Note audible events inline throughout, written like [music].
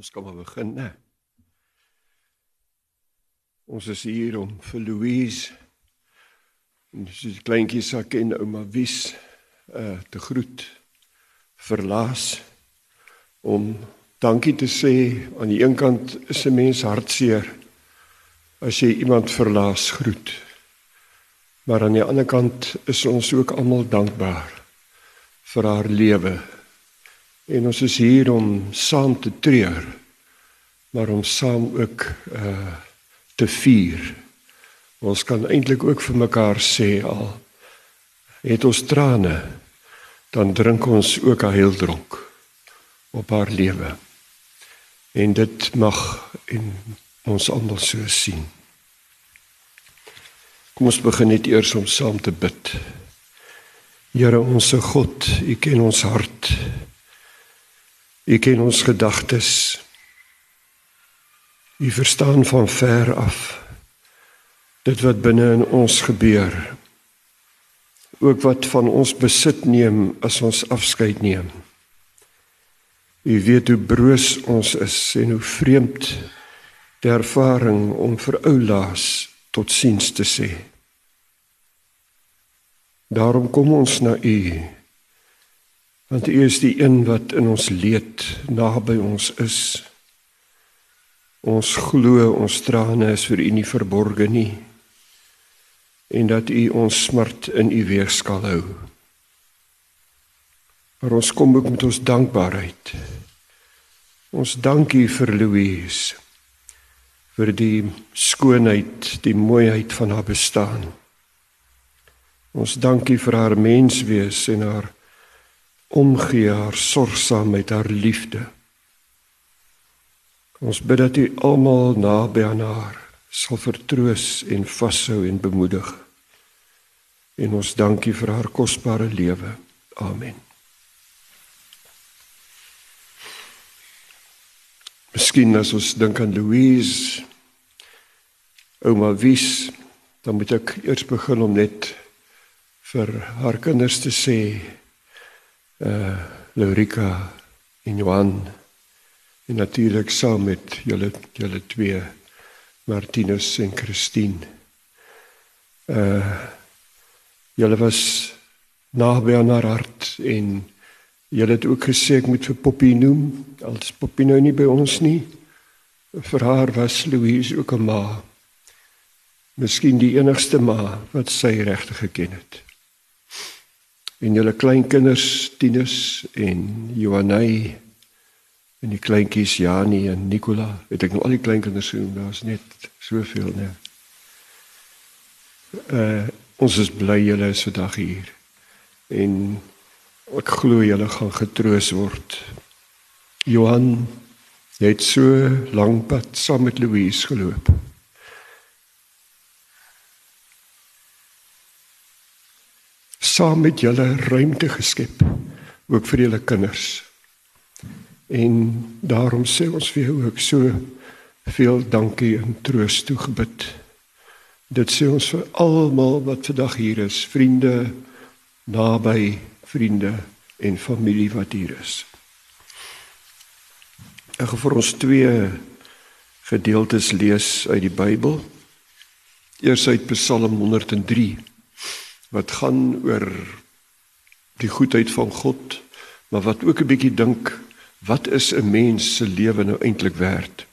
Ons kan maar begin, né? Ons is hier om vir Louise en sy kleintjie sak en ouma Wies uh te groet verlaas om dankie te sê aan die een kant is 'n mens hartseer as jy iemand verlaas groet. Maar aan die ander kant is ons ook almal dankbaar vir haar lewe En ons is hier om saam te treur, maar om saam ook uh te vier. Ons kan eintlik ook vir mekaar sê al het ons trane, dan drink ons ook 'n heildronk op haar lewe. En dit mag in ons almal so sien. Kom ons begin net eers om saam te bid. Here onsse God, U ken ons hart. U ken ons gedagtes. U verstaan van ver af dit wat binne in ons gebeur. Ook wat van ons besit neem as ons afskeid neem. U weet hoe broos ons is en hoe vreemd die ervaring om vir ou laas tot siens te sê. Daarom kom ons na u Want U is die een wat in ons leed naby ons is. Ons glo ons trane is vir U nie verborge nie en dat U ons smart in U weegskaal hou. Maar ons kom ook met ons dankbaarheid. Ons dankie vir Louise vir die skoonheid, die mooiheid van haar bestaan. Ons dankie vir haar menswees en haar omgee haar sorgsaam met haar liefde. Ons bid dat U almal naby aan haar sal vertroos en vashou en bemoedig. En ons dankie vir haar kosbare lewe. Amen. Miskien as ons dink aan Louise, ouma Wies, dan moet ek eers begin om net vir haar kinders te sê uh Lorika en Johan en natuurlik saam met julle julle twee Martinus en Christine. Uh julle was naby aan haar hart en julle het ook gesê ek moet vir Poppy noem. Als Poppy nou nie by ons nie. Vir haar was Louise ook 'n ma. Miskien die enigste ma wat sy regtig geken het en julle kleinkinders Tinus en Johanay en die kleintjies Jani en Nicola. Het ek nou al die kleinkinders genoem daar's net soveel nee. Uh ons is bly julle is vandag hier. En ek glo julle gaan getroos word. Johan jy het so lank pad saam met Louise geloop saam met julle ruimte geskep ook vir julle kinders. En daarom sê ons vir jou ook so veel dankie en troos toegebid. Dit sê ons vir almal wat vandag hier is, vriende, naby vriende en familie wat hier is. Ek gaan vir ons twee gedeeltes lees uit die Bybel. Eers uit Psalm 103 wat gaan oor die goedheid van God, maar wat ook 'n bietjie dink wat is 'n mens se lewe nou eintlik werd?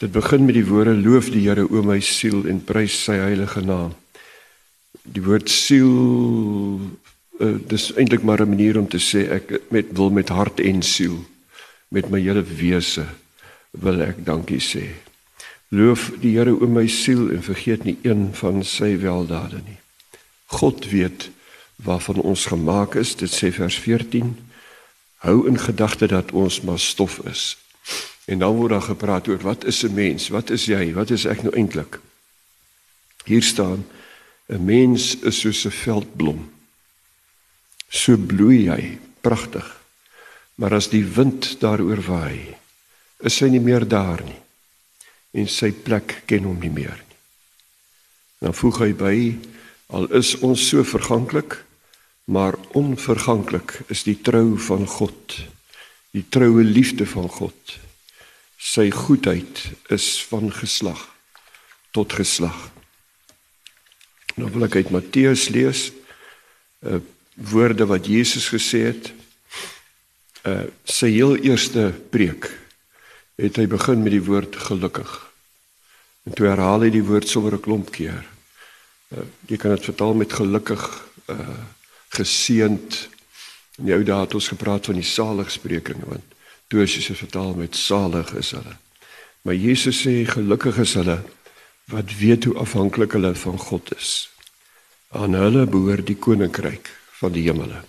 Dit begin met die woorde loof die Here o my siel en prys sy heilige naam. Die woord siel uh, dis eintlik maar 'n manier om te sê ek met wil met hart en siel met my hele wese wil ek dankie sê. Loof die Here o my siel en vergeet nie een van sy weldade nie. God weet waarvan ons gemaak is. Dit sê vers 14. Hou in gedagte dat ons maar stof is. En dan word daar gepraat oor wat is 'n mens? Wat is jy? Wat is ek nou eintlik? Hier staan 'n mens is soos 'n veldblom. So bloei hy, pragtig. Maar as die wind daaroor waai, is hy nie meer daar nie. En sy plek ken hom nie meer nie. Dan voeg hy by Al is ons so verganklik, maar onverganklik is die trou van God Die troue liefde van God. Sy goedheid is van geslag tot geslag. Nou wil ek uit Matteus lees uh, woorde wat Jesus gesê het. Uh sy heel eerste preek het hy begin met die woord gelukkig. En toe herhaal hy die woord sommer 'n klomp keer. Uh jy kan dit vertaal met gelukkig, uh geseënd. In die ou dae het ons gepraat van die saligsprekinge want toe as jy se vertaal met salig is hulle. Maar Jesus sê gelukkig is hulle wat weet hoe afhanklik hulle van God is. Aan hulle behoort die koninkryk van die hemele.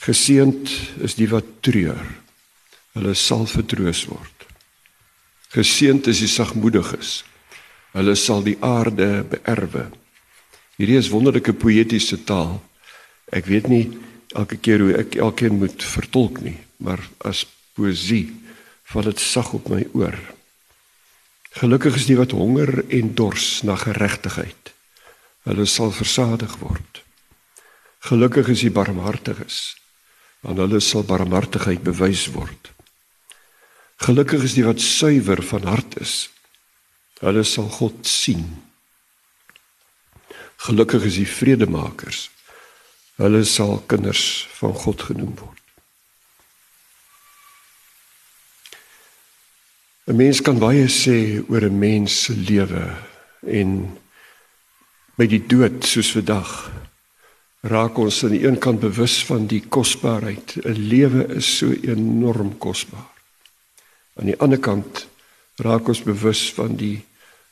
Geseend is die wat treur. Hulle sal vertroos word. Geseend is die sagmoediges. Hulle sal die aarde beerwe. Hierdie is wonderlike poëtiese taal. Ek weet nie elke keer hoe ek elkeen moet vertolk nie, maar as poesie val dit sag op my oor. Gelukkig is die wat honger en dors na geregtigheid. Hulle sal versadig word. Gelukkig is die barmhartiges, want hulle sal barmhartigheid bewys word. Gelukkig is die wat suiwer van hart is. Hulle sal God sien. Gelukkig is die vredemakers. Hulle sal kinders van God genoem word. 'n Mens kan baie sê oor 'n mens se lewe en by die dood soos vandag raak ons aan die een kant bewus van die kosbaarheid. 'n Lewe is so enorm kosbaar. Aan die ander kant raak ons bewus van die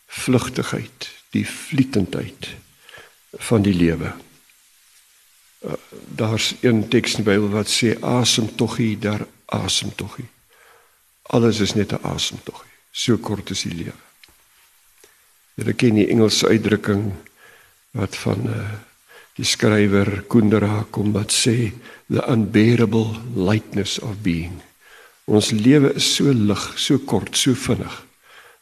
vlugtigheid, die vlietendheid van die lewe. Uh, daar's een teks in die Bybel wat sê asem toggie daar asem toggie. Alles is net 'n asem toggie. So kort is die lewe. Jy ken die Engelse uitdrukking wat van uh, die skrywer Kundera kom wat sê the unbearable lightness of being. Ons lewe is so lig, so kort, so vinnig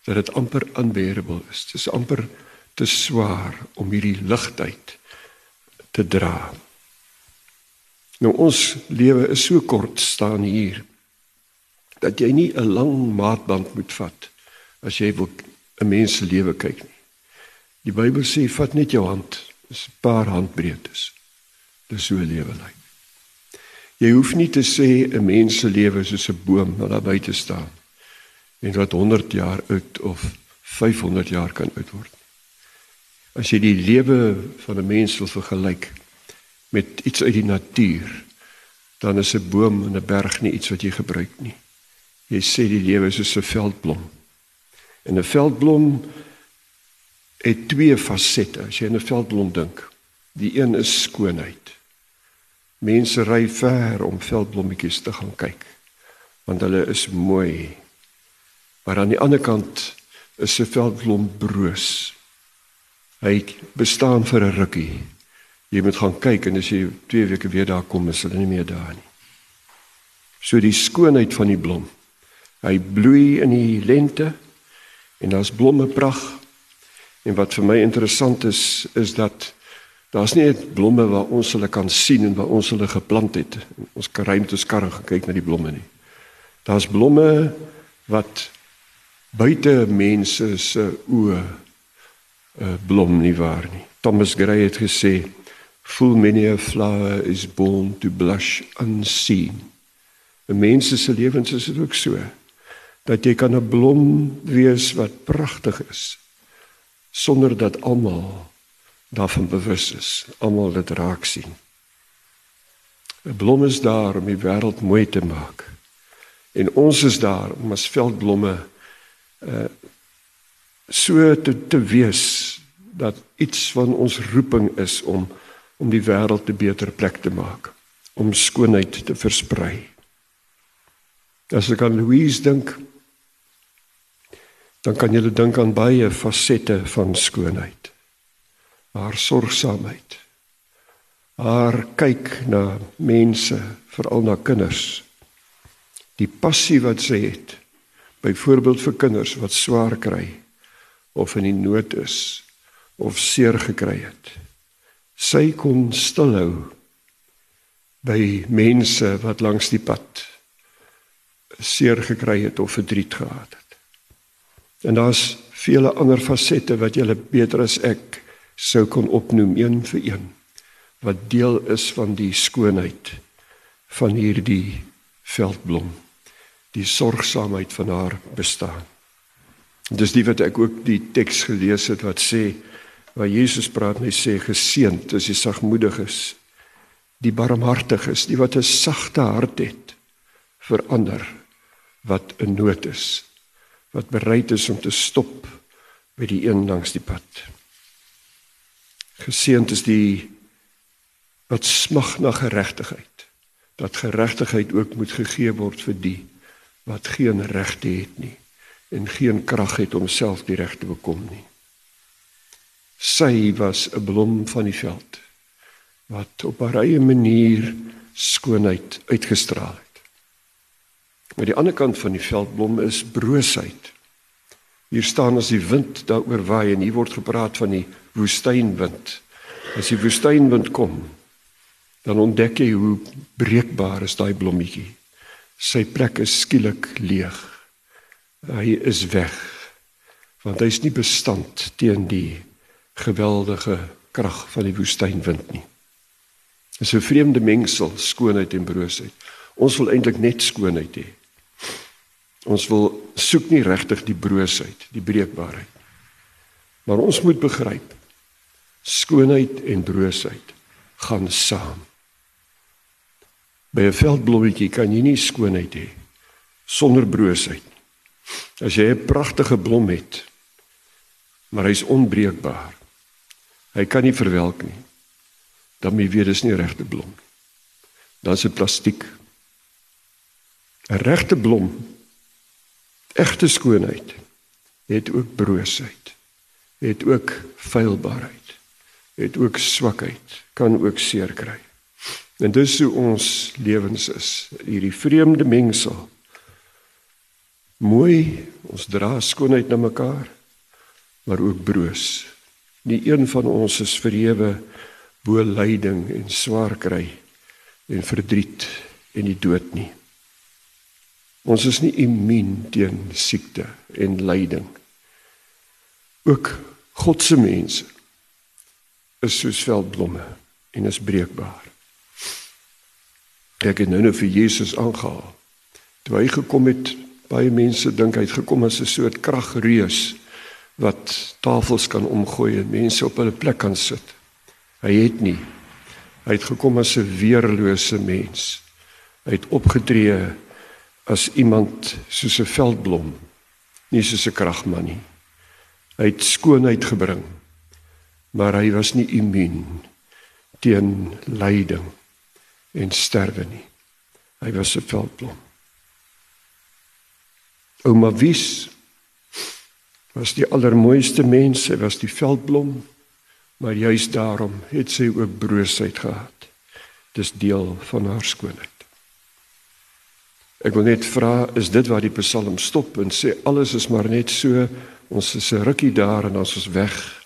dat dit amper unbearable is. Dit is amper te swaar om hierdie ligtheid te dra. Nou ons lewe is so kort staan hier dat jy nie 'n lang maatband moet vat as jy wil 'n mens se lewe kyk nie. Die Bybel sê vat net jou hand is 'n paar handbreedtes. Dis so lewe lyk. Jy hoef nie te sê 'n mens se lewe is soos 'n boom wat daar buite staan en wat 100 jaar oud of 500 jaar kan oud word. As jy die lewe van 'n mens wil vergelyk met iets uit die natuur, dan is 'n boom en 'n berg nie iets wat jy gebruik nie. Jy sê die lewe is soos 'n veldblom. En 'n veldblom het twee fasette as jy aan 'n veldblom dink. Die een is skoonheid. Mense ry ver om veldblommetjies te gaan kyk want hulle is mooi. Maar aan die ander kant is 'n veldblom broos. Hy bestaan vir 'n rukkie. Jy moet gaan kyk en as jy 2 weke weer daar kom, is hulle nie meer daar nie. So die skoonheid van die blom. Hy bloei in die lente en daar's blomme pragt En wat vir my interessant is is dat daar's nie net blomme waar ons hulle kan sien en waar ons hulle geplant het. Ons kan ruimtes karre kyk na die blomme nie. Daar's blomme wat buite mense se oë uh, blom nie waar nie. Thomas Gray het gesê full many a flower is born to blush unseen. 'n Mens se lewens is dit ook so dat jy kan 'n blom wees wat pragtig is sonder dat almal daarvan bewus is, almal dit raak sien. 'n Blom is daar om die wêreld mooi te maak. En ons is daar om as veldblomme uh so te te wees dat iets van ons roeping is om om die wêreld 'n beter plek te maak, om skoonheid te versprei. As ek aan Louise dink, dan kan jy dink aan baie fasette van skoonheid. Haar sorgsaamheid. Haar kyk na mense, veral na kinders. Die passie wat sy het. Byvoorbeeld vir kinders wat swaar kry of in die nood is of seer gekry het. Sy kon stilhou by mense wat langs die pad seer gekry het of verdriet gehad het. En daar's vele ander fasette wat jy beter as ek sou kon opnoem een vir een wat deel is van die skoonheid van hierdie veldblom die sorgsaamheid van haar bestaan dis die wat ek ook die teks gelees het wat sê waar Jesus praat en hy sê geseënd is die sagmoediges die barmhartiges die wat 'n sagte hart het vir ander wat in nood is wat bereid is om te stop by die een langs die pad Geseënd is die wat smag na geregtigheid. Dat geregtigheid ook moet gegee word vir die wat geen regte het nie en geen krag het om self die reg te bekom nie. Sy was 'n blom van die veld wat op 'n eie manier skoonheid uitgestraal het. Maar die ander kant van die veldblom is broosheid. Hier staan as die wind daaroor waai en hier word gepraat van die woestynwind. As die woestynwind kom, dan ontdek jy hoe breekbaar is daai blommetjie. Sy plek is skielik leeg. Hy is weg. Want hy is nie bestand teen die geweldige krag van die woestynwind nie. Dis 'n vreemde mengsel skoonheid en broosheid. Ons wil eintlik net skoonheid hê. Ons wil soek nie regtig die broosheid, die breekbaarheid. Maar ons moet begryp skoonheid en broosheid gaan saam. By 'n veldblommetjie kan jy nie skoonheid hê sonder broosheid. As jy 'n pragtige blom het, maar hy's onbreekbaar. Hy kan nie verwelk nie. Dan jy weet dis nie regte blom nie. Dan se plastiek. 'n Regte blom, egte skoonheid, het ook broosheid. Het ook feilbaarheid het ook swakheid, kan ook seer kry. En dis hoe ons lewens is, hierdie vreemde mengsel. Mooi, ons dra skoonheid na mekaar, maar ook broos. Nie een van ons is verhewe bo lyding en swaar kry en verdriet en die dood nie. Ons is nie immuun teen siekte en lyding. Ook God se mense is soos veldblomme en is breekbaar. Ek het nou net vir Jesus aangehaal. Toe hy gekom het, baie mense dink hy het gekom as 'n soort kragreus wat tafels kan omgooi en mense op hulle plek kan sit. Hy het nie. Hy het gekom as 'n weerlose mens. Hy het opgetree as iemand soos 'n veldblom, nie soos 'n kragman nie. Hy het skoonheid gebring maar hy was nie immuun teen lyding en sterwe nie. Hy was 'n veldblom. Ouma Wies was die allermooiste mens, sy was die veldblom, maar juis daarom het sy ook broosheid gehad. Dis deel van haar skoonheid. Ek wil net vra, is dit waar die Psalm stop en sê alles is maar net so, ons is 'n rukkie daar en ons is weg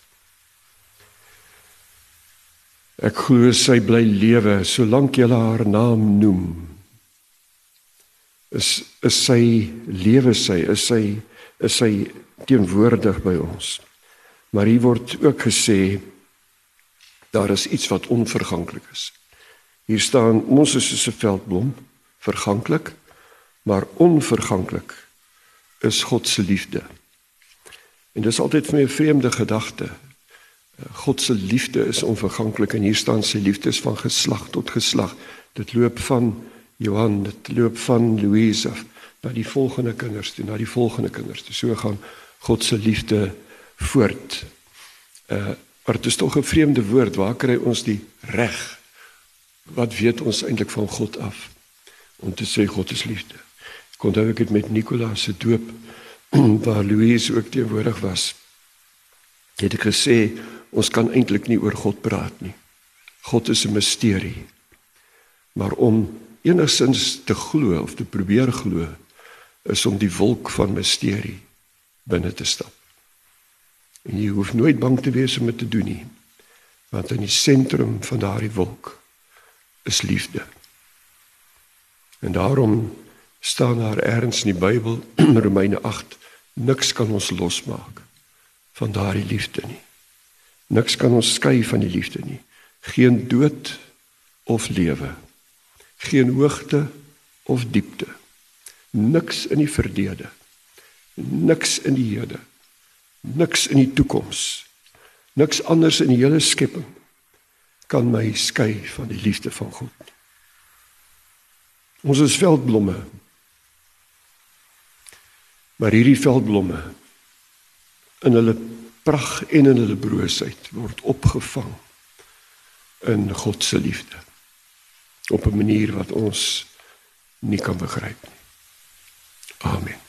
Ek glo sy bly lewe solank jy haar naam noem. Is is sy lewe sy is sy is sy teenwoordig by ons. Maar hier word ook gesê daar is iets wat onverganklik is. Hier staan ons is soos 'n veldblom, verganklik, maar onverganklik is God se liefde. En dis altyd vir my 'n vreemde gedagte. God se liefde is onverganklik en hier staan sy liefde is van geslag tot geslag. Dit loop van Johan, dit loop van Louise af na die volgende kinders toe, na die volgende kinders. Toe. So gaan God se liefde voort. Uh maar dit is tog 'n vreemde woord. Waar kry ons die reg? Wat weet ons eintlik van God af om te sê God is liefde? Kon dit ook met Nikolaas se doop [clears throat] waar Louise ook teenwoordig was. Het ek gesê ons kan eintlik nie oor God praat nie. God is 'n misterie. Maar om enigsins te glo of te probeer glo is om die wolk van misterie binne te stap. En jy hoef nooit bang te wees om dit te doen nie. Want in die sentrum van daardie wolk is liefde. En daarom staan daar ergens in die Bybel [clears throat] Romeine 8 niks kan ons losmaak van daardie liefde nie. Niks kan ons skei van die liefde nie. Geen dood of lewe. Geen hoogte of diepte. Niks in die verlede. Niks in die hede. Niks in die toekoms. Niks anders in die hele skepping kan my skei van die liefde van God. Ons is veldblomme. Maar hierdie veldblomme in hulle pragt en in hulle broosheid word opgevang in God se liefde op 'n manier wat ons nie kan begryp nie. Amen.